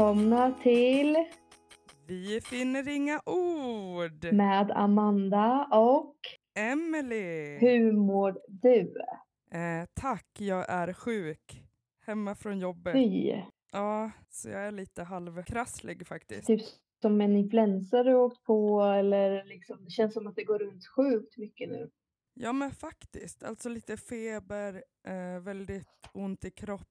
Välkomna till Vi finner inga ord. med Amanda och Emily. hur mår du? Eh, tack, jag är sjuk. Hemma från jobbet. Fy, Ja, så jag är lite halvkrasslig faktiskt. typ som en influensa du åkt på eller liksom, det känns som att det går runt sjukt mycket nu. Ja men faktiskt, alltså lite feber, eh, väldigt ont i kroppen,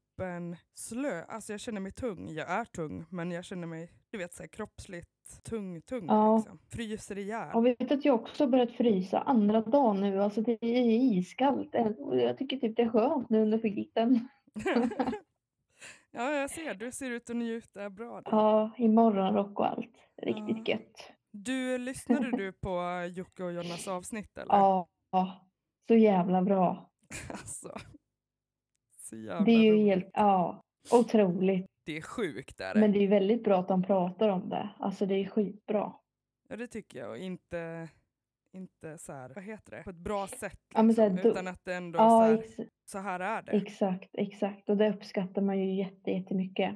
slö. Alltså jag känner mig tung, jag är tung men jag känner mig, du vet så här, kroppsligt tung, tung Ja. liksom. Fryser ihjäl. Jag vet att jag också börjat frysa andra dagen nu, alltså det är iskallt. Jag tycker typ det är skönt nu under skiten. ja jag ser, du ser ut att njuta bra. då. Ja, i morgonrock och allt. Riktigt Ja. gött. Du, lyssnade du på Jocke och Jonas avsnitt eller? Ja, så jävla bra. Alltså. Så jävla Det är ju roligt. helt, ja, otroligt. Det är sjukt är det. Men det är väldigt bra att de pratar om det. Alltså det är skitbra. Ja det tycker jag och inte, inte så här, vad heter det, på ett bra sätt. Ja, men så här, liksom, då- utan att det ändå Ja, så, här, så här är det. exakt, exakt. Och det uppskattar man ju jätte, jättemycket.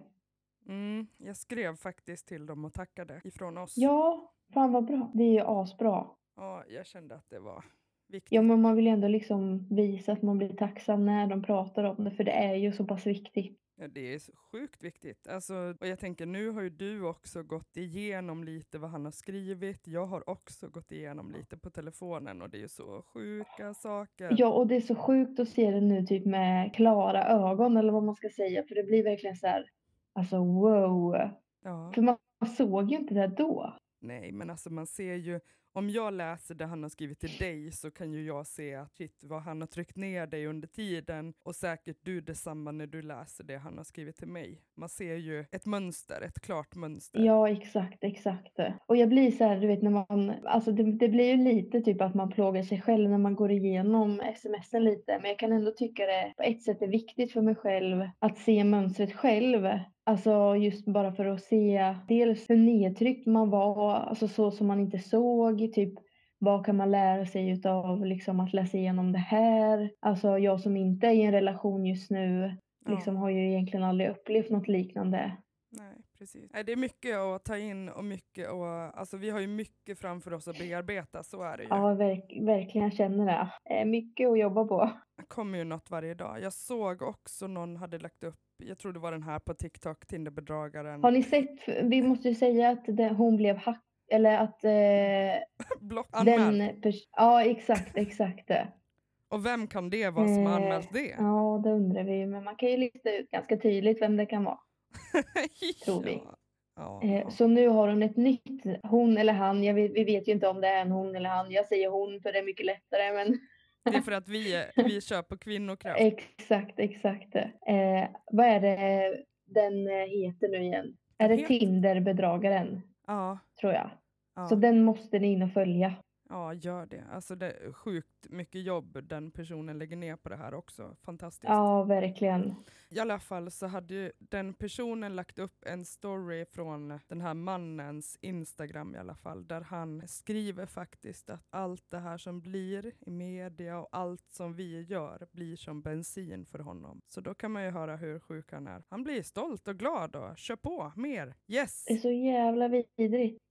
Mm, jag skrev faktiskt till dem och tackade ifrån oss. Ja, fan vad bra. Det är ju asbra. Ja, jag kände att det var viktigt. Ja, men man vill ju ändå liksom visa att man blir tacksam när de pratar om det. För det är ju så pass viktigt. Ja, det är sjukt viktigt. Alltså, och jag tänker nu har ju du också gått igenom lite vad han har skrivit. Jag har också gått igenom lite på telefonen och det är ju så sjuka saker. Ja, och det är så sjukt att se det nu typ med klara ögon eller vad man ska säga. För det blir verkligen så här, alltså wow. Ja. För man såg ju inte det då. Nej, men alltså man ser ju, om jag läser det han har skrivit till dig så kan ju jag se att shit, vad han har tryckt ner dig under tiden och säkert du detsamma när du läser det han har skrivit till mig. Man ser ju ett mönster, ett klart mönster. Ja, exakt, exakt. Och jag blir så här, du vet när man, alltså det, det blir ju lite typ att man plågar sig själv när man går igenom smsen lite. Men jag kan ändå tycka det på ett sätt är viktigt för mig själv att se mönstret själv. Alltså just bara för att se dels hur nedtryckt man var, alltså så som man inte såg, typ vad kan man lära sig utav liksom att läsa igenom det här? Alltså jag som inte är i en relation just nu Ja. liksom har ju egentligen aldrig upplevt något liknande. Nej, precis. Nej, det är mycket att ta in och mycket och alltså vi har ju mycket framför oss att bearbeta, så är det ju. Ja, verk, verkligen känner det. Eh, mycket att jobba på. Det kommer ju något varje dag. Jag såg också någon hade lagt upp, jag tror det var den här på TikTok, Tinderbedragaren. Har ni sett, vi måste ju säga att det, hon blev hack, eller att eh, Blockanmäld. den Ja, exakt, exakt. det. Och vem kan det vara som har Eh, anmält det? Ja, det undrar vi. Men man kan ju lista ut ganska tydligt vem det kan vara. tror vi. Ja. Ja, Eh, ja. så nu har hon ett nytt, hon eller han, vet, vi vet ju inte om det är en hon eller han. Jag säger hon för det är mycket lättare, men Det är för att vi, vi kör på kvinnokraft. exakt, exakt. Eh, vad är det den eh, heter nu igen? Är det Tinderbedragaren, Ja, tror jag. ja, Så den måste ni in och följa. Ja, gör det. Alltså det är sjukt mycket jobb den personen lägger ner på det här också. Fantastiskt. Ja, verkligen. I alla fall så hade den personen lagt upp en story från den här mannens Instagram i alla fall, där han skriver faktiskt att allt det här som blir i media och allt som vi gör blir som bensin för honom. Så då kan man ju höra hur sjuk han är. Han blir stolt och glad och kör på, mer, yes! Det är så jävla vidrigt.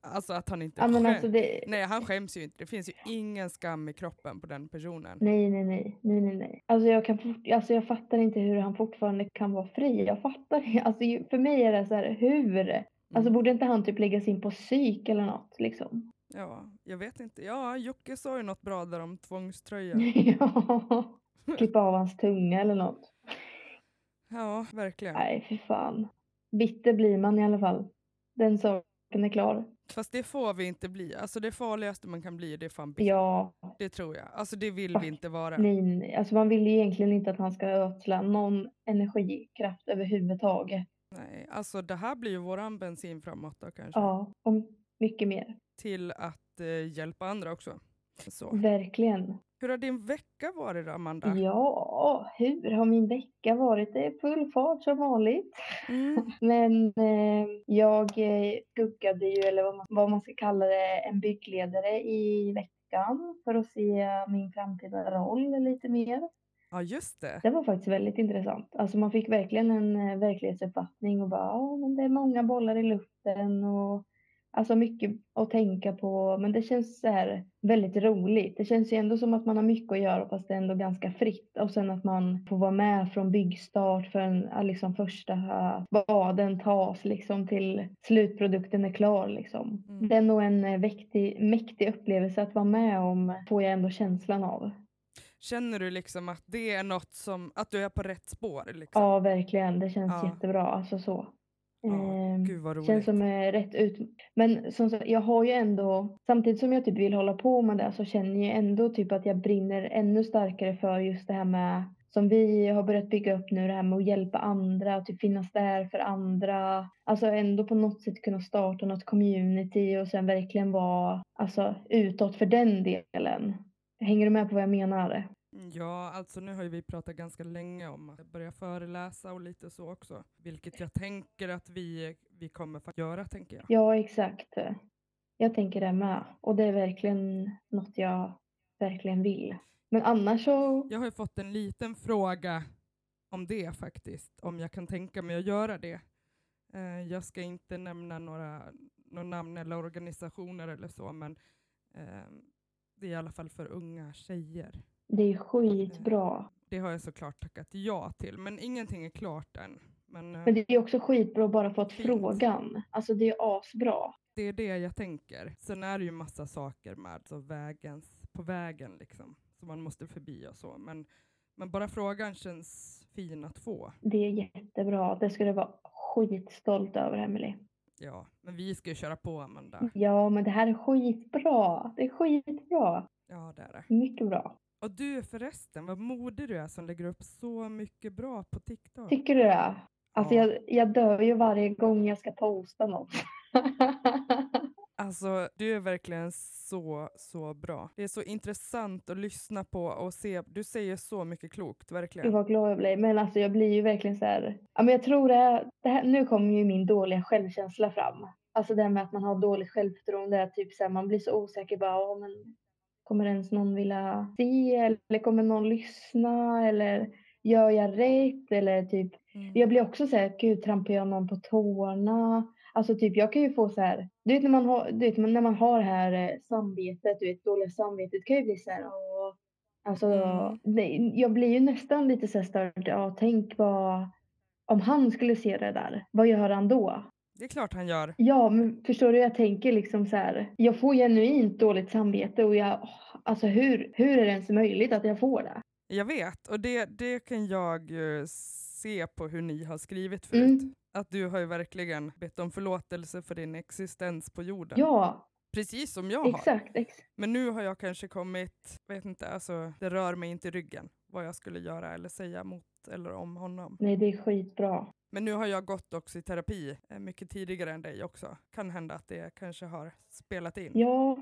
Alltså att han inte Ja, men skäms. alltså det... Nej, han skäms ju inte. Det finns ju ingen skam i kroppen på den personen. Nej, nej, nej, nej, nej, nej. Alltså jag, kan fort... alltså jag fattar inte hur han fortfarande kan vara fri. Jag fattar inte. Alltså för mig är det så här, hur? Alltså Mm. borde inte han typ läggas in på psyk eller något liksom? Ja, jag vet inte. Ja, Jocke sa ju något bra där om tvångströja. ja. Klippa av hans tunga eller något. Ja, verkligen. Nej, fy fan. Bitter blir man i alla fall. Den saken är klar. Fast det får vi inte bli. Alltså det farligaste man kan bli, det är fan bitter. Ja, Det tror jag. Alltså det vill Fuck. vi inte vara. nej, nej. Alltså man vill ju egentligen inte att han ska ödsla någon energikraft överhuvudtaget. Nej, alltså det här blir ju våran bensin framåt då kanske. Ja, och mycket mer. Till att eh, hjälpa andra också. Så. Verkligen. Hur har din vecka varit då, Amanda? Ja, hur har min vecka varit? Det är full fart som vanligt. Mm. Men eh, jag eh, skuggade ju, eller vad man, vad man ska kalla det, en byggledare i veckan för att se min framtida roll lite mer. Ja, just det. Det var faktiskt väldigt intressant. Alltså man fick verkligen en eh, verklighetsuppfattning och bara, ja men det är många bollar i luften och alltså mycket att tänka på. Men det känns så här väldigt roligt. Det känns ju ändå som att man har mycket att göra fast det är ändå ganska fritt. Och sen att man får vara med från byggstart för en, liksom första baden tas liksom till slutprodukten är klar liksom. Mm. Det är nog en eh, mäktig, mäktig upplevelse att vara med om, får jag ändå känslan av. Känner du liksom att det är något som, att du är på rätt spår? Liksom? Ja, verkligen. Det känns Ja. jättebra. Alltså så. Ehm, Gud vad roligt. Känns som är rätt ut. Men som sagt, jag har ju ändå, samtidigt som jag typ vill hålla på med det så känner jag ändå typ att jag brinner ännu starkare för just det här med som vi har börjat bygga upp nu, det här med att hjälpa andra, typ finnas där för andra. Alltså ändå på något sätt kunna starta något community och sen verkligen vara alltså, utåt för den delen. Hänger du med på vad jag menar? Ja, alltså nu har ju vi pratat ganska länge om att börja föreläsa och lite så också. Vilket jag tänker att vi, vi kommer få göra, tänker jag. Ja, exakt. Jag tänker det med. Och det är verkligen något jag verkligen vill. Men annars så... Jag har ju fått en liten fråga om det faktiskt, om jag kan tänka mig att göra det. Eh, jag ska inte nämna några, några namn eller organisationer eller så, men eh, det är i alla fall för unga tjejer. Det är skitbra. Det har jag såklart tackat ja till, men ingenting är klart än. Men, eh, Men det är också skitbra att bara fått Fint. frågan. Alltså det är asbra. det är det jag tänker. Sen är det ju massa saker med så vägens, på vägen liksom, som man måste förbi och så. Men, men bara frågan känns fin att få. Det är jättebra. Det du vara skitstolt över, Emily. Ja, men vi ska ju köra på Amanda. Ja, men det här är skitbra. Det är skitbra. Ja, det är det. Mycket bra. Och du förresten, vad modig du är som lägger upp så mycket bra på TikTok. Tycker du det? Alltså Ja. jag, jag dör ju varje gång jag ska posta något. Alltså, du är verkligen så, så bra. Det är så intressant att lyssna på och se. Du säger så mycket klokt, Gud verkligen. vad glad jag blir. Men alltså jag blir ju verkligen så här. Ja, men jag tror det, här, det här, nu kommer ju min dåliga självkänsla fram. Alltså det här med att man har dåligt självförtroende. Typ så här, man blir så osäker. Bara, "Åh, men kommer ens någon vilja se? Eller kommer någon lyssna? Eller gör jag rätt? Eller typ. Mm. Jag blir också så här. Gud trampar jag någon på tårna? Alltså typ jag kan ju få så här. Du vet när man har, du vet, när man har det här eh, samvetet. Du vet dåliga samvetet. kan ju bli så här. Åh, Alltså, Mm. det, jag blir ju nästan lite så här störd. Ja, tänk vad... Om han skulle se det där, vad gör han då? Det är klart han gör. Ja, men förstår du? Jag tänker liksom så här. Jag får genuint dåligt samvete och jag... åh, Alltså hur, hur är det ens möjligt att jag får det? Jag vet, och det, det kan jag ju se på hur ni har skrivit förut. Mm. Att du har ju verkligen bett om förlåtelse för din existens på jorden. Ja, Precis som jag har. exakt. Ex Men nu har jag kanske kommit, vet inte, alltså det rör mig inte i ryggen vad jag skulle göra eller säga mot eller om honom. Nej, det är skitbra. Men nu har jag gått också i terapi eh, mycket tidigare än dig också. Kan hända att det kanske har spelat in. Ja,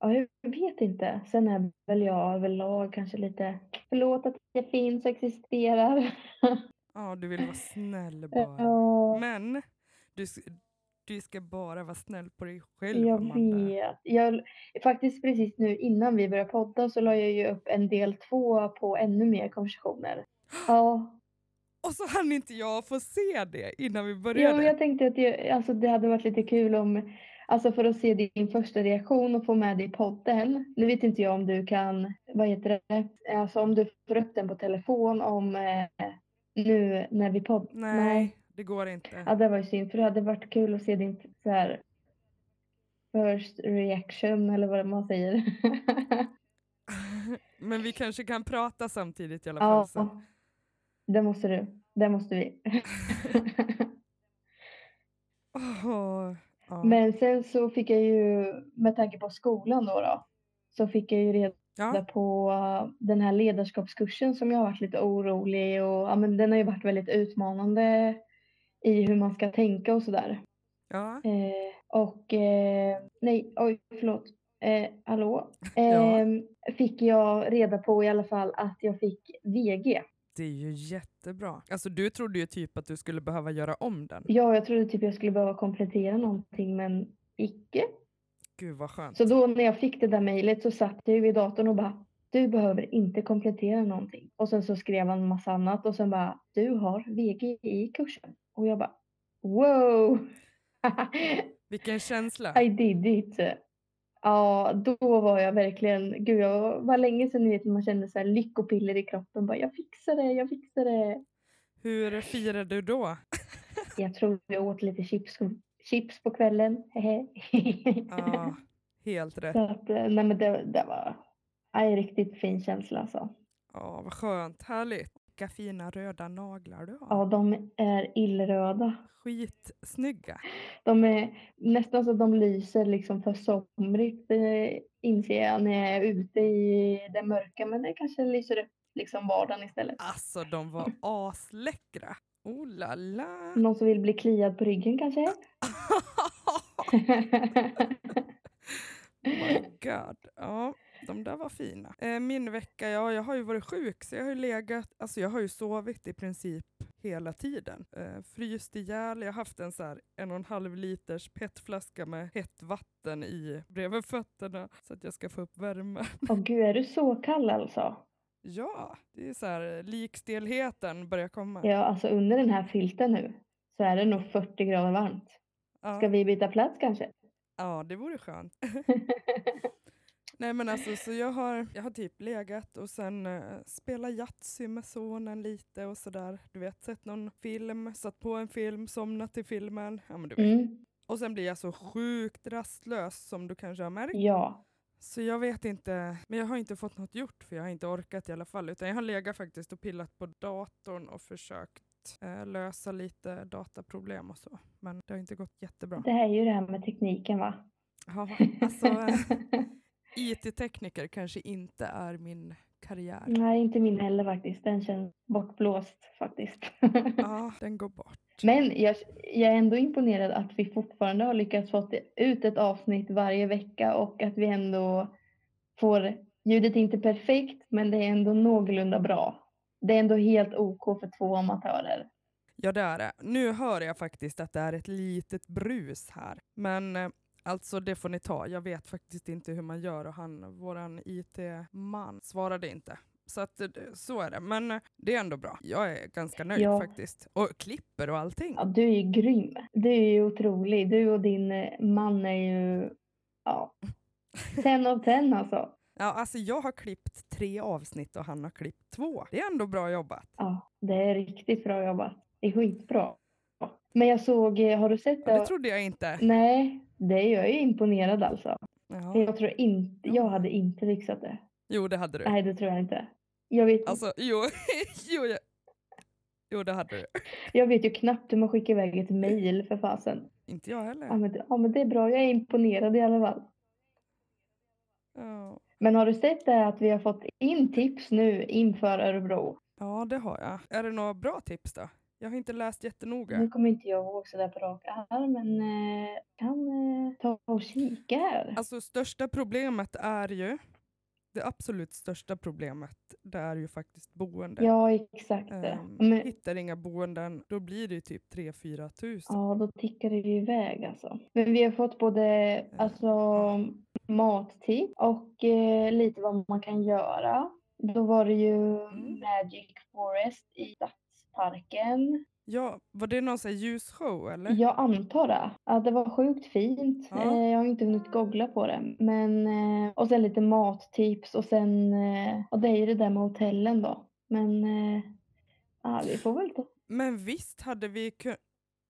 ja, jag vet inte. Sen är väl jag överlag kanske lite... Förlåt att jag finns och existerar. Ja, du vill vara snäll bara. Men du, du ska bara vara snäll på dig själv, Jag Amanda. vet. Jag, faktiskt precis nu innan vi började podda så la jag ju upp en del två på ännu mer konversationer. Ja, Och så hann inte jag få se det innan vi ja började. men jag tänkte att jag, alltså, det hade varit lite kul om, alltså för att se din första reaktion och få med dig i podden. Nu vet inte jag om du kan, vad heter det, alltså om du får upp den på telefon om eh, nu när vi poddar. Nej, det går inte. Ja, det var ju synd för det hade varit kul att se din så här first reaction eller vad man säger. Men vi kanske kan prata samtidigt i alla fall sen. Det måste du. Det måste vi. Åh, ja. Men sen så fick jag ju, med tanke på skolan då, då så fick jag ju reda ja. på uh, den här ledarskapskursen som jag har varit lite orolig och ja, men den har ju varit väldigt utmanande i hur man ska tänka och sådär. ja. Eh, och eh, nej, oj förlåt. Eh, hallå? Ja. Eh, fick jag reda på i alla fall att jag fick VG. Det är ju jättebra. Alltså du trodde ju typ att du skulle behöva göra om den. Ja, jag trodde typ jag skulle behöva komplettera någonting men icke. Gud vad skönt. Så då när jag fick det där mejlet så satt jag ju vid datorn och bara du behöver inte komplettera någonting. Och sen så skrev han massa annat och sen bara, du har VG i kursen. Och jag bara, wow! Vilken känsla. I did it. Ja, då var jag verkligen, gud jag var länge sedan vet, man kände så här lyckopiller i kroppen. Bara, jag fixar det, jag fixar det. Hur firade du då? jag tror jag åt lite chips, chips på kvällen. ja, helt rätt. Så att, nej men det, det var en riktigt fin känsla alltså. Ja, vad skönt, härligt. Vilka fina röda naglar du har. Ja, de är illröda. Skitsnygga. De är nästan så de lyser liksom för somrigt inser jag när jag är ute i det mörka. Men det kanske lyser upp liksom vardagen istället. Alltså de var asläckra. Oh la la. Någon som vill bli kliad på ryggen kanske? oh my god. Ja de där var fina. Eh, min vecka, ja jag har ju varit sjuk så jag har ju legat, alltså jag har ju sovit i princip hela tiden. Eh, fryst ihjäl, jag har haft en så här en och en halv liters petflaska med hett vatten i bredvid fötterna så att jag ska få upp värme. Åh gud, är du så kall alltså? Ja, det är så här likstelheten börjar komma. Ja, alltså under den här filten nu så är det nog 40 grader varmt. Ja. Ska vi byta plats kanske? Ja, det vore skönt. Nej men alltså så jag har, jag har typ legat och sen uh, spelat Yatzy med sonen lite och sådär. Du vet, sett någon film, satt på en film, somnat till filmen. Ja men du vet. Mm. Och sen blir jag så sjukt rastlös som du kanske har märkt. Ja. Så jag vet inte, men jag har inte fått något gjort för jag har inte orkat i alla fall. Utan jag har legat faktiskt och pillat på datorn och försökt eh, lösa lite dataproblem och så. Men det har inte gått jättebra. Det här är ju det här med tekniken va? Ja, alltså IT-tekniker kanske inte är min karriär. Nej, inte min heller faktiskt. Den känns bortblåst faktiskt. ja, den går bort. Men jag, jag är ändå imponerad att vi fortfarande har lyckats få ut ett avsnitt varje vecka och att vi ändå får ljudet inte perfekt, men det är ändå någorlunda bra. Det är ändå helt OK för två amatörer. Ja, det är det. Nu hör jag faktiskt att det är ett litet brus här, men eh, Alltså det får ni ta, jag vet faktiskt inte hur man gör och han, våran IT-man, svarade inte. Så att eh, så är det, men eh, det är ändå bra. Jag är ganska nöjd ja. faktiskt. Och klipper och allting. Ja, du är ju grym. Du är ju otrolig. Du och din eh, man är ju, ja, ten av ten alltså. Ja, alltså jag har klippt tre avsnitt och han har klippt två. Det är ändå bra jobbat. Ja, det är riktigt bra jobbat. Det är skitbra. Men jag såg, har du sett det? Ja, det trodde jag inte. Nej, det är jag är imponerad alltså. Jaha. Jag tror inte, jag hade inte fixat det. Jo det hade du. Nej det tror jag inte. Jag vet Alltså jo, jo, jag... jo det hade du. Jag vet ju knappt hur man skickar iväg ett mail för fasen. Inte jag heller. Ja men, ja men det är bra, jag är imponerad i alla fall. Ja. Men har du sett det att vi har fått in tips nu inför Örebro? Ja det har jag. Är det några bra tips då? Jag har inte läst jättenoga. Nu kommer inte jag ihåg sådär på rak arm, men eh, kan eh, ta och kika här. Alltså största problemet är ju, det absolut största problemet, det är ju faktiskt boende. Ja, exakt. Um, men, hittar inga boenden, då blir det ju typ 3-4 tusen. Ja, då tickar det ju iväg alltså. Men vi har fått både uh, alltså, mattips och eh, lite vad man kan göra. Då var det ju mm. Magic Forest i parken. Ja, var det någon sån ljusshow eller? Jag antar det. Ja, det var sjukt fint. Ja. Eh, jag har inte hunnit googla på det. Men, eh, och sen lite mattips och sen, eh, och det är ju det där med hotellen då. Men ja, vi får väl ta. Men visst hade vi kunnat,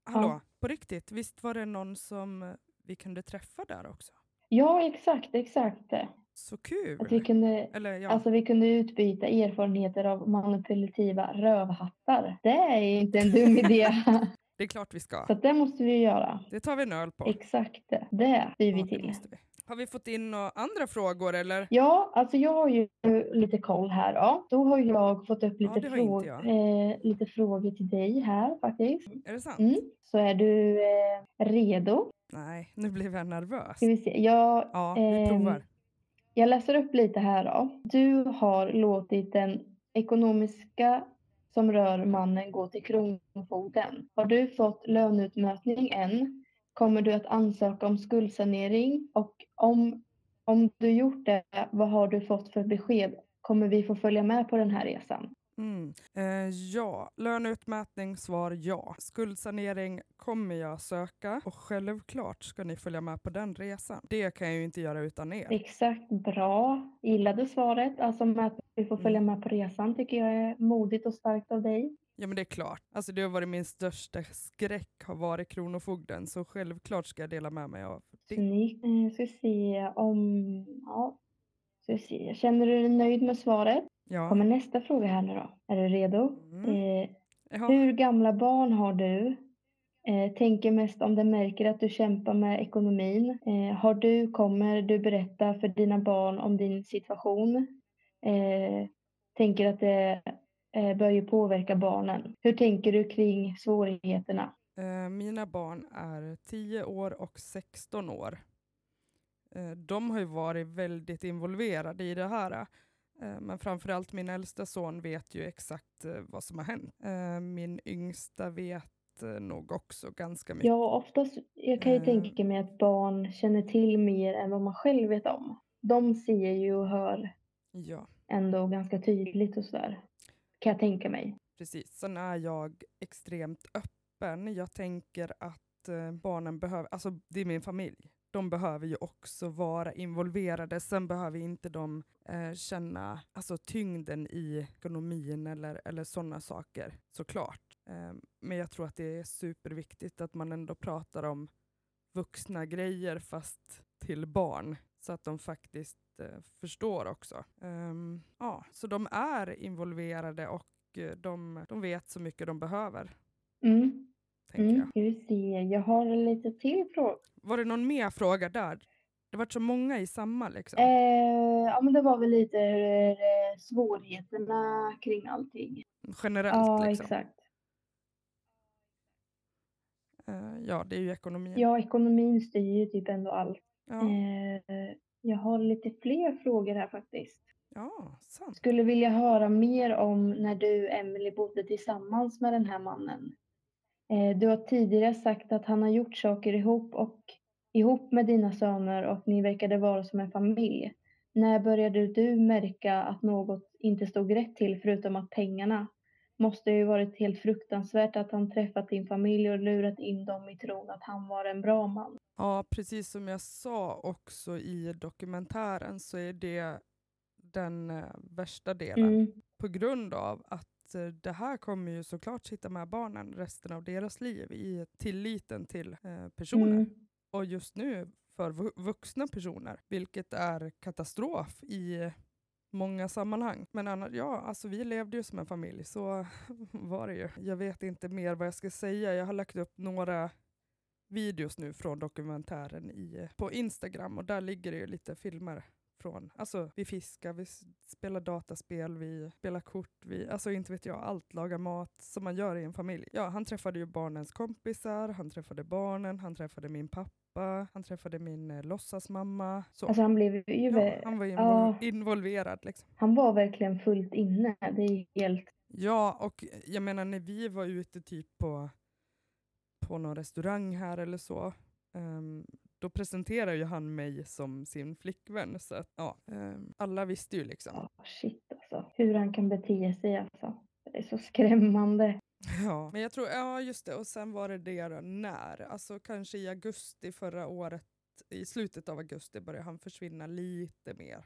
hallå, ja. på riktigt, visst var det någon som vi kunde träffa där också? Ja, exakt, exakt. Så kul! Att vi, kunde, Eller, ja. alltså, vi kunde utbyta erfarenheter av manipulativa rövhattar. Det är inte en dum idé. det är klart vi ska. Så det måste vi göra. Det tar vi en öl på. Exakt, det styr vi till. Vi. Har vi fått in några andra frågor eller? Ja, alltså jag har ju lite koll här. Ja. Då har jag fått upp lite, ja, fråg eh, lite frågor till dig här faktiskt. Är det sant? Mm. Så är du eh, redo? Nej, nu blev jag nervös. Ska vi se. Jag, ja, vi provar. Jag läser upp lite här då. Du har låtit den ekonomiska som rör mannen gå till Kronofogden. Har du fått löneutmätning än? Kommer du att ansöka om skuldsanering? Och om, om du gjort det, vad har du fått för besked kommer vi få följa med på den här resan? Mm. Eh, ja, löneutmätning svar ja. Skuldsanering kommer jag söka och självklart ska ni följa med på den resan. Det kan jag ju inte göra utan er. Exakt, bra. Gillade svaret. Alltså med att vi får följa Mm. med på resan tycker jag är modigt och starkt av dig. Ja men det är klart. Alltså det har varit min största skräck har varit Kronofogden så självklart ska jag dela med mig av det. Snyggt. Eh, ska se om... Ja. Ska se. Känner du dig nöjd med svaret? Ja. Kommer nästa fråga här nu då. Är du redo? Mm. Eh, Ja. hur gamla barn har du? Eh, tänker mest om det märker att du kämpar med ekonomin. Eh, har du, kommer du berätta för dina barn om din situation? Eh, tänker att det eh, bör ju påverka barnen. Hur tänker du kring svårigheterna? Eh, mina barn är 10 år och 16 år. De har ju varit väldigt involverade i det här. Eh, men framförallt min äldsta son vet ju exakt eh, vad som har hänt. Eh, min yngsta vet nog också ganska mycket. Ja, oftast, jag kan ju tänka mig att barn känner till mer än vad man själv vet om. De ser ju och hör Ja, ändå ganska tydligt och sådär. Kan jag tänka mig. precis. Sen är jag extremt öppen. Jag tänker att barnen behöver, alltså det är min familj. De behöver ju också vara involverade. Sen behöver inte de eh, känna alltså, tyngden i ekonomin eller, eller sådana saker, såklart. Eh, men jag tror att det är superviktigt att man ändå pratar om vuxna grejer fast till barn. Så att de faktiskt eh, förstår också. Ehm, ja, så de är involverade och eh, de, de vet så mycket de behöver, Mm tänker Mm. jag. Ska se, jag har en lite till fråga. Var det någon mer fråga där? Det var så många i samma liksom. Eh, ja, men det var väl lite eh, svårigheterna kring allting. Generellt Ja, liksom. exakt. Eh, ja, det är ju ekonomin. Ja, ekonomin styr ju typ ändå allt. ja. Eh, jag har lite fler frågor här faktiskt. ja sant. Skulle vilja höra mer om när du Emily bodde tillsammans med den här mannen. Eh, du har tidigare sagt att han har gjort saker ihop och ihop med dina söner och ni verkade vara som en familj. När började du märka att något inte stod rätt till förutom att pengarna? Måste ju varit helt fruktansvärt att han träffat din familj och lurat in dem i tron att han var en bra man. Ja, precis som jag sa också i dokumentären så är det den eh, värsta delen. Mm. På grund av att eh, det här kommer ju såklart sitta med barnen resten av deras liv i tilliten till eh, personer. Mm. Och just nu för vu- vuxna personer, vilket är katastrof i många sammanhang. Men annars, ja, alltså vi levde ju som en familj, så var det ju. Jag vet inte mer vad jag ska säga. Jag har lagt upp några videos nu från dokumentären i, på Instagram och där ligger det ju lite filmer från, alltså vi fiskar, vi spelar dataspel, vi spelar kort, vi, alltså inte vet jag, allt, lagar mat som man gör i en familj. Ja, han träffade ju barnens kompisar, han träffade barnen, han träffade min pappa, han träffade min eh, låtsasmamma. Så. Alltså han blev ju... ja, han var invol- ja. involverad liksom. Han var verkligen fullt inne. Det är helt... Ja, och jag menar när vi var ute typ på, på någon restaurang här eller så, ehm, då presenterar ju han mig som sin flickvän. Så att, ja, ehm, alla visste ju liksom. Ja, shit alltså. Hur han kan bete sig alltså. Det är så skrämmande. Ja. Men jag tror, ja just det, och sen var det det då, när? Alltså kanske i augusti förra året, i slutet av augusti började han försvinna lite mer.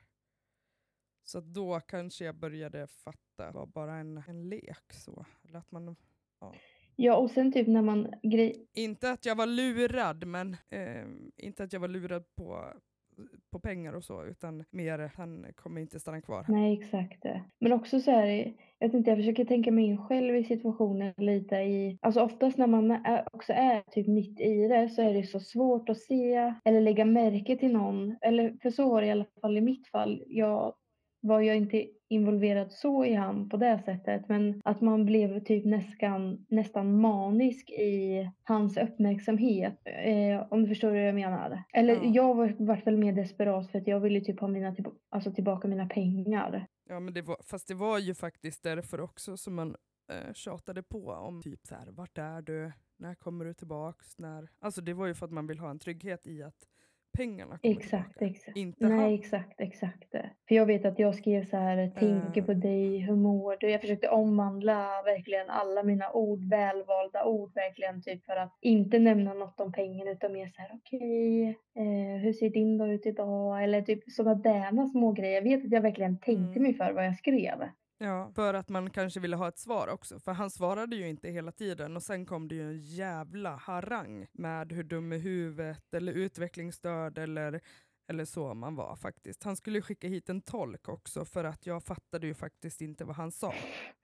Så att då kanske jag började fatta, det var bara en, en lek så. Eller att man Ja, och sen typ när man grej... Inte att jag var lurad, men eh, inte att jag var lurad på, på pengar och så, utan mer han kommer inte stanna kvar. Nej, exakt. Men också så här, jag vet inte, jag försöker tänka mig in själv i situationen lite i... Alltså oftast när man är, också är typ mitt i det så är det så svårt att se eller lägga märke till någon. Eller för så var det i alla fall i mitt fall. Jag var jag inte involverad så i han på det sättet. Men att man blev typ nästan, nästan manisk i hans uppmärksamhet. Eh, om du förstår vad jag menar. Eller Ja. jag var, vart väl mer desperat för att jag ville typ ha mina, tillba- alltså tillbaka mina pengar. Ja, men det var, fast det var ju faktiskt därför också som man eh, tjatade på om typ så här, vart är du? När kommer du tillbaks? När? Alltså det var ju för att man vill ha en trygghet i att pengarna kommer Exakt, tillbaka. exakt. Inte Nej, han. exakt, exakt. För jag vet att jag skrev så här, tänker Eh. på dig, hur mår du? Jag försökte omvandla verkligen alla mina ord, välvalda ord verkligen, typ för att inte nämna något om pengar utan mer så här, okej, eh, hur ser din dag ut idag? Eller typ sådana små grejer. Jag vet att jag verkligen tänkte Mm. mig för vad jag skrev. Ja, för att man kanske ville ha ett svar också. För han svarade ju inte hela tiden och sen kom det ju en jävla harang med hur dum i huvudet eller utvecklingsstörd eller, eller så man var faktiskt. Han skulle ju skicka hit en tolk också för att jag fattade ju faktiskt inte vad han sa.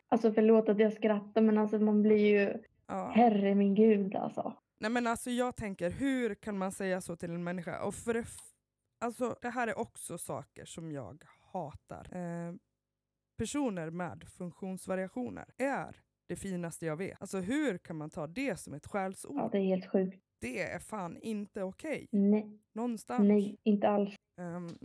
Alltså förlåt att jag skrattar men alltså man blir ju, Ja. herre min gud alltså. Nej men alltså jag tänker, hur kan man säga så till en människa? Och för det, alltså, det här är också saker som jag hatar. Eh, personer med funktionsvariationer är det finaste jag vet. Alltså hur kan man ta det som ett skällsord? Ja, det är helt sjukt. Det är fan inte okej. Nej, Någonstans. nej, inte alls. Um,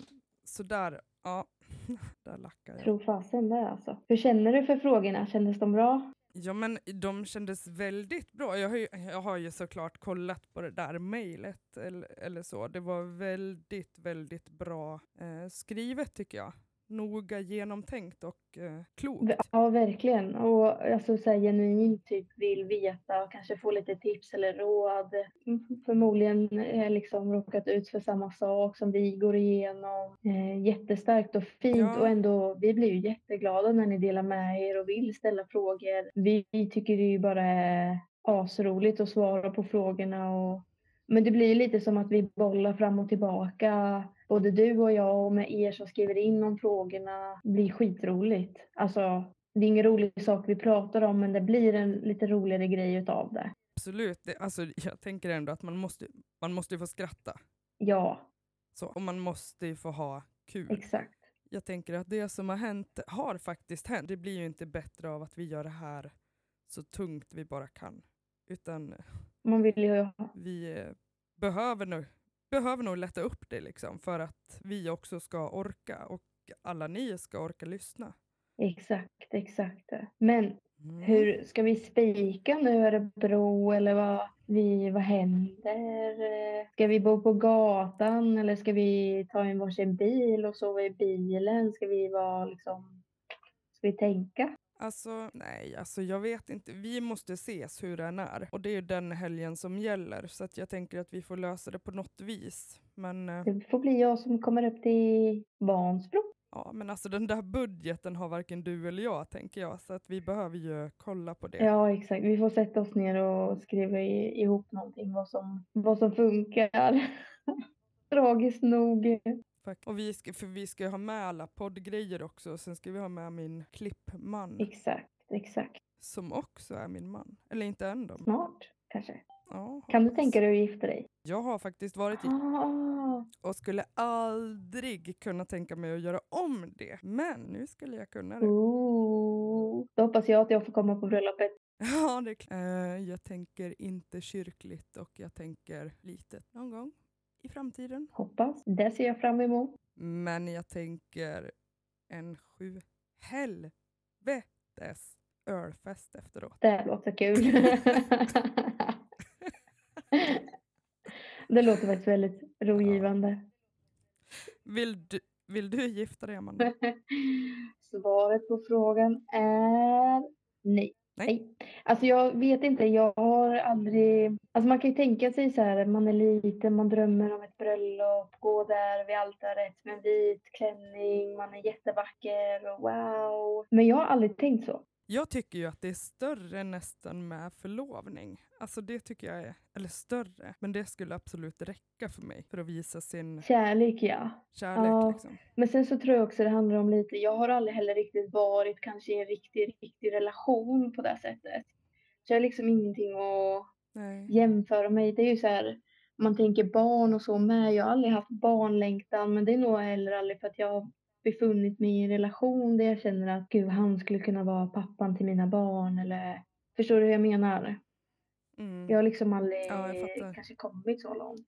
så där, ja, där lackar jag. Tro fasen det alltså. Hur känner du för frågorna? Kändes de bra? Ja men de kändes väldigt bra. Jag har ju, jag har ju såklart kollat på det där mejlet eller, eller så. Det var väldigt, väldigt bra eh, skrivet tycker jag. Noga genomtänkt och eh, klokt. Ja, verkligen. Och alltså så här, genuint typ vill veta och kanske få lite tips eller råd. Mm, Förmodligen eh, liksom råkat ut för samma sak som vi går igenom. Eh, jättestarkt och fint Ja. och ändå, vi blir ju jätteglada när ni delar med er och vill ställa frågor. Vi tycker det ju bara är asroligt att svara på frågorna och men det blir lite som att vi bollar fram och tillbaka. Både du och jag och med er som skriver in om frågorna. Blir skitroligt. Alltså, det är ingen rolig sak vi pratar om men det blir en lite roligare grej utav det. Absolut. Det, alltså, jag tänker ändå att man måste, man måste ju få skratta. Ja, Så, och man måste ju få ha kul. exakt. Jag tänker att det som har hänt har faktiskt hänt. Det blir ju inte bättre av att vi gör det här så tungt vi bara kan. Utan Man vill ju vi eh, behöver nog, behöver nog lätta upp det liksom för att vi också ska orka och alla ni ska orka lyssna. Exakt, exakt. Men Mm. hur ska vi spika nu Örebro eller vad, vi, vad händer? Ska vi bo på gatan eller ska vi ta in varsin bil och sova i bilen? Ska vi vara liksom, ska vi tänka? Alltså nej, alltså jag vet inte. Vi måste ses hur den är och det är ju den helgen som gäller så att jag tänker att vi får lösa det på något vis. Men eh, Det får bli jag som kommer upp till Vansbro. ja, men alltså den där budgeten har varken du eller jag tänker jag så att vi behöver ju kolla på det. Ja, exakt. Vi får sätta oss ner och skriva i, ihop någonting vad som, vad som funkar. Tragiskt nog. Fakt- Och vi ska, för vi ska ju ha med alla poddgrejer också och sen ska vi ha med min klippman Exakt, exakt. som också är min man. Eller inte än då. Snart kanske. Ja, Kan du tänka dig att gifta dig? Jag har faktiskt varit i Ah, och skulle aldrig kunna tänka mig att göra om det. Men nu skulle jag kunna det. ooh. Då hoppas jag att jag får komma på bröllopet. Ja, det är klart. Eh, jag tänker inte kyrkligt och jag tänker litet någon gång i framtiden. Hoppas. Det ser jag fram emot. Men jag tänker en sju helvetes ölfest efteråt. Det låter kul. det låter faktiskt väldigt rogivande. Vill du, vill du gifta dig Amanda? Svaret på frågan är nej. Nej. Alltså jag vet inte, jag har aldrig... Alltså man kan ju tänka sig så här, man är liten, man drömmer om ett bröllop, gå där vid altaret med en vit klänning, man är jättevacker och wow. Men jag har aldrig tänkt så. Jag tycker ju att det är större nästan med förlovning. Alltså det tycker jag är, eller större, men det skulle absolut räcka för mig för att visa sin Kärlek ja. kärlek. Ja. Liksom. Men sen så tror jag också det handlar om lite, jag har aldrig heller riktigt varit kanske i en riktig, riktig relation på det sättet. Så jag har liksom ingenting att Nej. jämföra mig. Det är ju så här, man tänker barn och så med. Jag har aldrig haft barnlängtan, men det är nog heller aldrig för att jag befunnit mig i en relation där jag känner att gud, han skulle kunna vara pappan till mina barn eller förstår du hur jag menar? Mm. Jag har liksom aldrig Ja, kanske kommit så långt.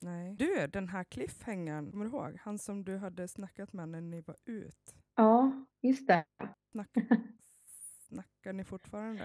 Nej. Du, den här cliffhängaren, kommer du ihåg? Han som du hade snackat med när ni var ut. Ja, just det. Snack, snackar ni fortfarande?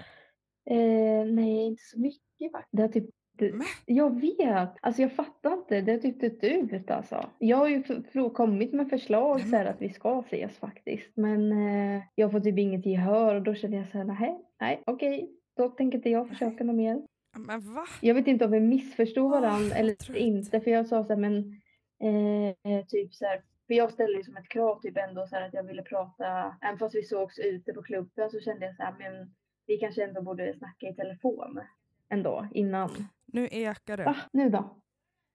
Eh, nej, inte så mycket faktiskt. Det har typ Det, jag vet. Alltså jag fattar inte. Det typ dött ut alltså. Jag har ju kommit med förslag så här att vi ska ses faktiskt. Men eh, jag får typ inget gehör och då känner jag så här, nej, nej, okej. Då tänker inte jag försöka något mer. Men va? Jag vet inte om vi missförstod Åh, varandra vad eller inte. För jag sa så här, men eh, typ så här. För jag ställde ju som ett krav typ ändå så här att jag ville prata. Även fast vi sågs ute på klubben så kände jag så här, men vi kanske ändå borde snacka i telefon ändå innan. Nu ekar det. Va? Nu då?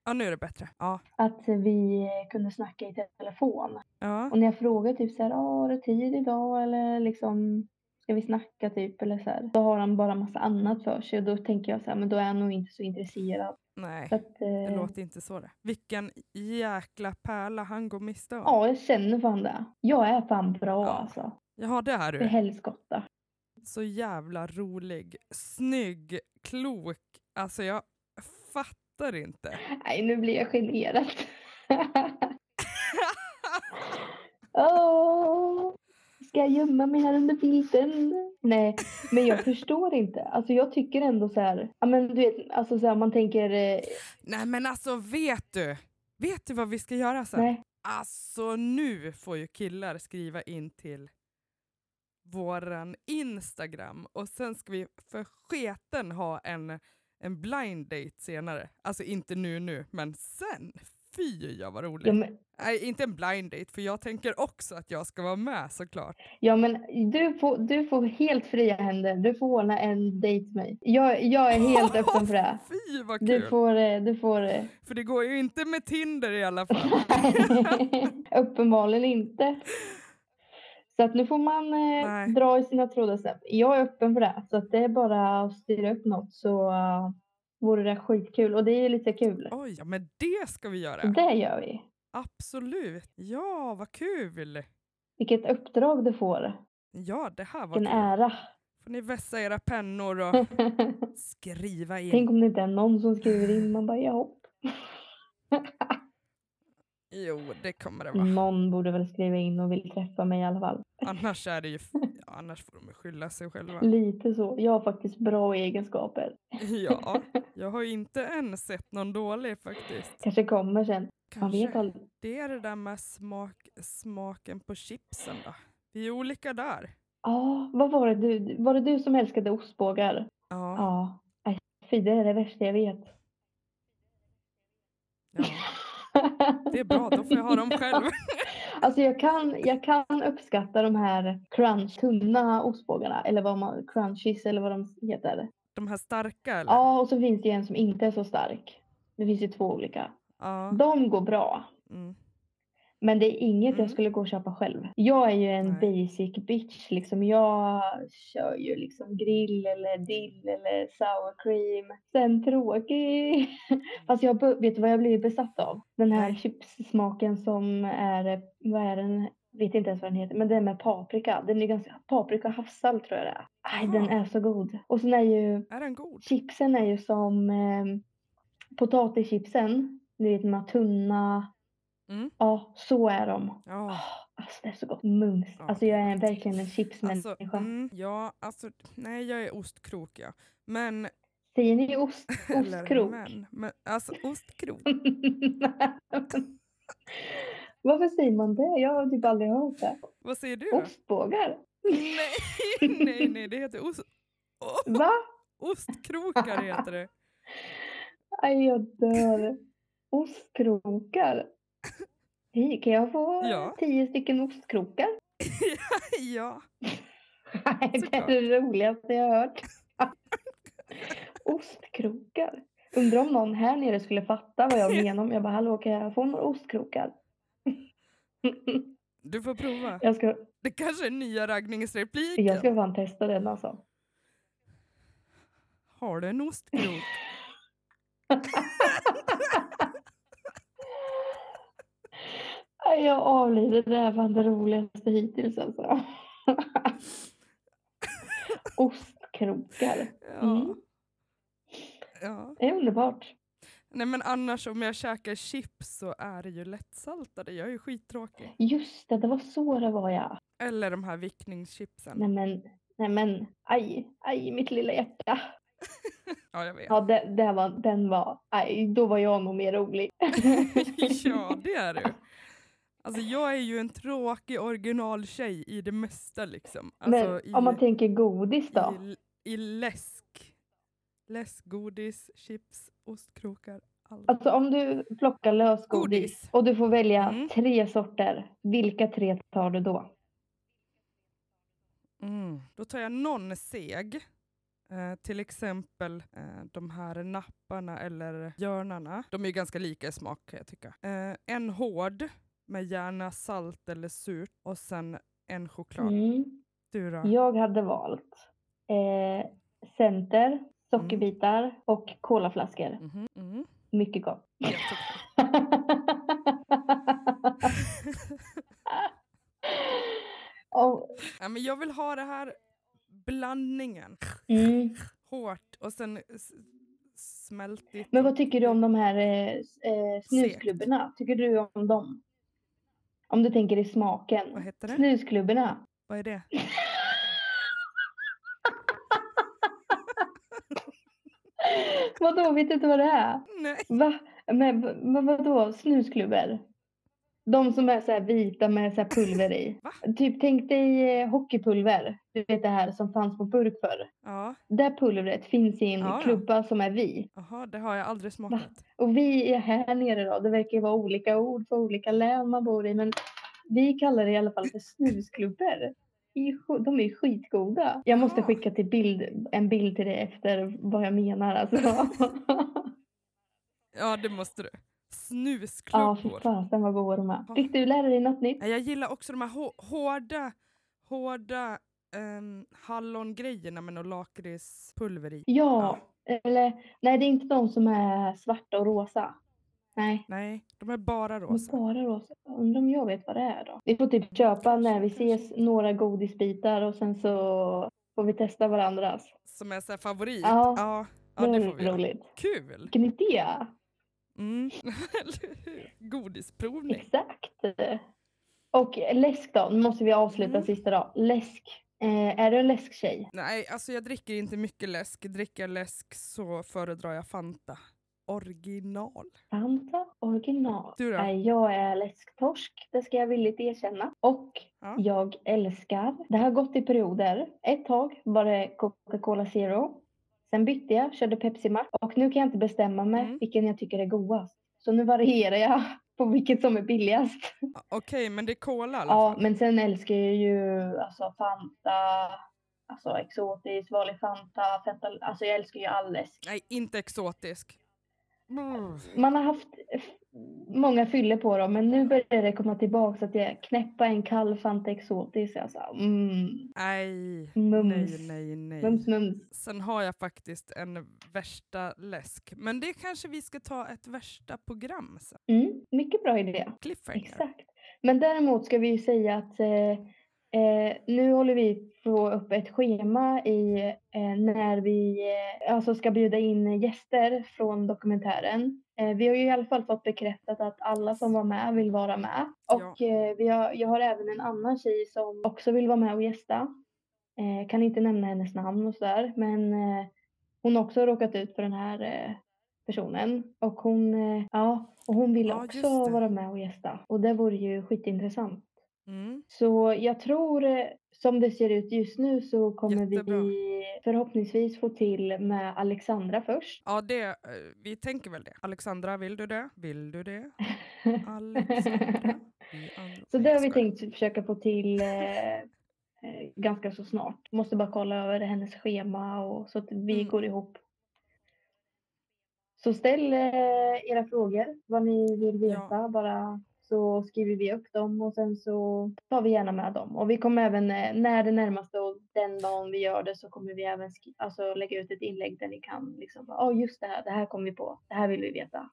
Ja, nu är det bättre. Ja. Att vi kunde snacka i telefon. ja. Och när jag frågar typ så här, "Ah, har du tid idag eller liksom ska vi snacka typ eller så här. Då har han bara massa annat för sig och då tänker jag så här, men då är han nog inte så intresserad. Nej, Så att, det eh, låter inte så det. Vilken jäkla pärla han går miste om. Ja, jag känner fan det. Jag är fan bra Ja. alltså. Jaha, det är För du. helskotta. Så jävla rolig, snygg, klok. Alltså jag fattar inte. Nej, nu blir jag generad. Åh, ska jag gömma mig här under filten? Nej, men jag förstår inte. Alltså jag tycker ändå så här, ja men du vet, alltså så här, man tänker, eh, Nej men alltså vet du? Vet du vad vi ska göra sen? nej, Alltså nu får ju killar skriva in till våran Instagram och sen ska vi för sketen ha en, en blind date senare. Alltså inte nu nu, men sen. Fy ja vad roligt. ja men, Nej, inte en blind date för jag tänker också att jag ska vara med såklart. ja, men du, får, du får helt fria händer. Du får ordna en dejt med mig. Jag, jag är helt öppen för det. Fy vad Du kul! får, eh, du får eh, För det går ju inte med Tinder i alla fall. Uppenbarligen inte. Så att nu får man eh, dra i sina trådar sen. Jag är öppen för det. Så att det är bara att styra upp något så uh, vore det skitkul. Och det är lite kul. Oj, ja, men det ska vi göra. det gör vi. Absolut. Ja, vad kul! Vilket uppdrag du får. Ja, det här var Vilken kul. ära. får ni vässa era pennor och skriva in. Tänk om det inte är någon som skriver in. Man bara ja. Jo, det kommer det vara. Någon borde väl skriva in och vill träffa mig i alla fall. Annars är det ju, ja, annars får de skylla sig själva. Lite så. Jag har faktiskt bra egenskaper. Ja, jag har ju inte än sett någon dålig faktiskt. Kanske kommer sen. Man vet Kanske. aldrig. Det är det där med smak, smaken på chipsen då. Vi är olika där. Ja, vad var det du? Var det du som älskade ostbågar? Ja, Ja. Aj, fy, det är det värsta jag vet. ja. Det är bra, då får jag ha dem själv. Alltså jag kan, jag kan uppskatta de här crunch, tunna ostbågarna. Eller vad man, crunchies eller vad de heter. De här starka eller? Ja, och så finns det en som inte är så stark. Det finns ju två olika. Ja. De går bra. Mm. Men det är inget Mm. jag skulle gå och köpa själv. Jag är ju en Nej. basic bitch liksom. Jag kör ju liksom grill eller dill eller sour cream. Sen tråkig. Fast jag vet vad jag blivit besatt av? Den här Nej. chipssmaken som är, vad är den? Vet inte ens vad den heter, men den med paprika. Den är ganska, paprika och havssalt tror jag det är. Aj, den Jaha. är så god. Och sen är ju Är den god? chipsen är ju som eh, potatischipsen. Ni vet de här tunna. Mm. Ja, så är de. Ja. Alltså det är så gott. Mums. Ja, Alltså jag är verkligen en chipsmänniska. Alltså, mm, ja, alltså, nej jag är ostkrok ja. Men, Säger ni ost, ostkrok? men, men alltså ostkrok. Varför säger man det? Jag har typ aldrig hört det. Vad säger du? Ostbågar? Nej, nej, nej, det heter ost, oh, Va? ostkrokar heter det. Aj, jag dör. Ostkrokar? Hej, kan jag få Ja. tio stycken ostkrokar? ja, det är det roligaste jag har hört. Ostkrokar. Undrar om någon här nere skulle fatta vad jag menar jag bara hallå kan jag få några ostkrokar? du får prova. jag, ska, Det kanske är nya raggningsrepliken. jag ska fan testa den alltså. Har du en ostkrok? Nej, Jag avlider, det är fan det roligaste hittills alltså. Ostkrokar. Mm. ja. Det är underbart. Nej men annars om jag käkar chips så är det ju lättsaltade. Jag är ju skittråkig. Just det, det var så det var ja. Eller de här vickningschipsen. Nej men, nej men, aj, aj mitt lilla hjärta. Ja, jag vet. Ja, det, det var, den var, nej, då var jag nog mer rolig. ja, det är du. Alltså jag är ju en tråkig originaltjej i det mesta liksom. Alltså, Men i, om man tänker godis då? i, i läsk. Läsk, godis, chips, ostkrokar, allt. Alltså om du plockar lösgodis Godis. och du får välja Mm. tre sorter, vilka tre tar du då? Mm. Då tar jag någon seg. Eh, till exempel eh, de här napparna eller hjörnarna. De är ju ganska lika i smak kan jag tycka. Eh, en hård med gärna salt eller surt och sen en choklad. Mm. Du då? Jag hade valt eh, center, sockerbitar och colaflaskor. Mhm, mhm. Mycket gott. Och, ja, men jag vill ha det här blandningen. mm. Hårt och sen smältigt. Men vad tycker du om de här eh, eh, snusklubborna? Tycker du om dem? Om du tänker i Vad smaken. heter det? Snusklubborna. Vad är det? Vadå, vet du inte vad det är? Nej. Va? Men, men vadå, snusklubbor? De som är så här vita med så pulver i. Va? Typ tänk dig eh, hockeypulver. Du vet det här som fanns på burk förr. Ja, Det pulvret finns i en Ja, ja. klubba som är vi. jaha, det har jag aldrig smakat. Och vi är här nere då. Det verkar ju vara olika ord för olika län man bor i. Men vi kallar det i alla fall för snusklubbor. De är ju skitgoda. Jag måste Jaha. skicka till bild, en bild till dig efter vad jag menar. Alltså. Ja, det måste du. Ja, Snusklubbor. fy fasen vad goda de är. Ja. Fick du lära dig något nytt? Ja, Jag gillar också de här hå- hårda, hårda um, hallongrejerna med något lakritspulver i. Ja, eller nej det är inte de som är svarta och rosa. Nej, Nej, de är bara de är rosa. bara rosa. Undrar om jag vet vad det är då. Vi får typ köpa när vi ses några godisbitar och sen så får vi testa varandras. Som är så favorit. Ja, ja, ja det det får vi roligt. Kul! Vilken idé! Mm. Godisprovning. Exakt. Och läsk då, nu måste vi avsluta Mm. sista då. Läsk. Eh, är du en läsktjej? Nej, alltså jag dricker inte mycket läsk. Dricker jag läsk så föredrar jag Fanta. Original. Fanta original. Du då? Jag är läsktorsk, det ska jag villigt erkänna. Och Ja. jag älskar, det har gått i perioder. Ett tag var det Coca-Cola Zero. Sen bytte jag, körde Pepsi Max. Och nu kan jag inte bestämma mig Mm. vilken jag tycker är godast. Så nu varierar jag på vilket som är billigast. Okej, men det är cola i alla Ja, fall. men sen älskar jag ju alltså Fanta, alltså exotisk, vanlig Fanta, Fanta. Alltså jag älskar ju all läsk. Nej, inte exotisk. Mm. Man har haft många fyller på dem, men nu börjar det komma tillbaka så att jag knäppa en kall Fanta exotisk. Alltså, mm, Nej, mums, nej, nej, nej. mums, mums. Sen har jag faktiskt en värsta läsk. Men det kanske vi ska ta ett värsta program sen. Mm, mycket bra idé. Cliffhanger. Exakt. Men däremot ska vi ju säga att eh, eh, nu håller vi på upp ett schema i eh, när vi eh, alltså ska bjuda in gäster från dokumentären. Eh, vi har ju i alla fall fått bekräftat att alla som var med vill vara med. Och eh, vi har, jag har även en annan tjej som också vill vara med och gästa. Eh, kan inte nämna hennes namn och sådär men eh, hon har också råkat ut för den här eh, personen. Och hon, ja, och hon vill Ja, också vara med och gästa. Och det vore ju skitintressant. Mm. Så jag tror, eh, som det ser ut just nu så kommer Jättebra. vi förhoppningsvis få till med Alexandra först. Ja, det, eh, vi tänker väl det. Alexandra, vill du det? Vill du det? Alexandra? Så det har vi tänkt försöka få till eh, eh, ganska så snart. Måste bara kolla över hennes schema och så att vi Mm. går ihop. Så ställ eh, era frågor, vad ni vill veta Ja. bara så skriver vi upp dem och sen så tar vi gärna med dem. Och vi kommer även, eh, när det närmaste och den dagen vi gör det så kommer vi även alltså, lägga ut ett inlägg där ni kan liksom, ja just det här, det här kom vi på, det här vill vi veta.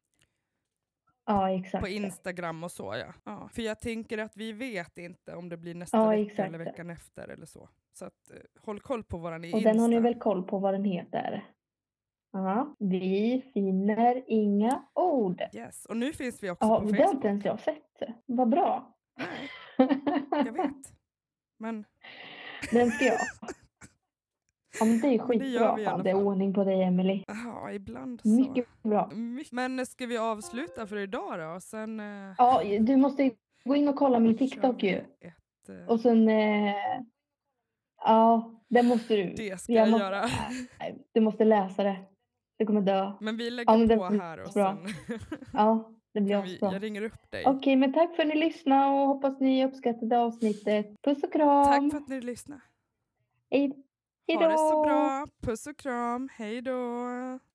Ja exakt. På Instagram och så ja. ja. För jag tänker att vi vet inte om det blir nästa Ja, vecka exakt. eller veckan efter eller så. Så att, eh, håll koll på våran Och Insta. den har ni väl koll på vad den heter? Ja, vi finner inga ord. Yes. Och nu finns vi också Ja, på det har inte Facebook. ens jag sett. Vad bra. Nej, jag vet. Men Den ska jag. Ja, men det är det skitbra. i Fan, det är ordning på dig, Emily. Ja, ibland så. Mycket bra. My- Men ska vi avsluta för idag då? Sen eh, Ja, du måste gå in och kolla min TikTok ju. Ett, eh, Och sen... Eh, ja, det måste du. det ska jag jag, måste- göra. Du måste läsa det. Du kommer dö. Men vi lägger men det på här och bra. sen Ja, det blir bra. jag ringer upp dig. Okej, men tack för att ni lyssnade och hoppas ni uppskattade avsnittet. Puss och kram. Tack för att ni lyssnade. Hej, hej Ha det så då. bra. Puss och kram. Hej då.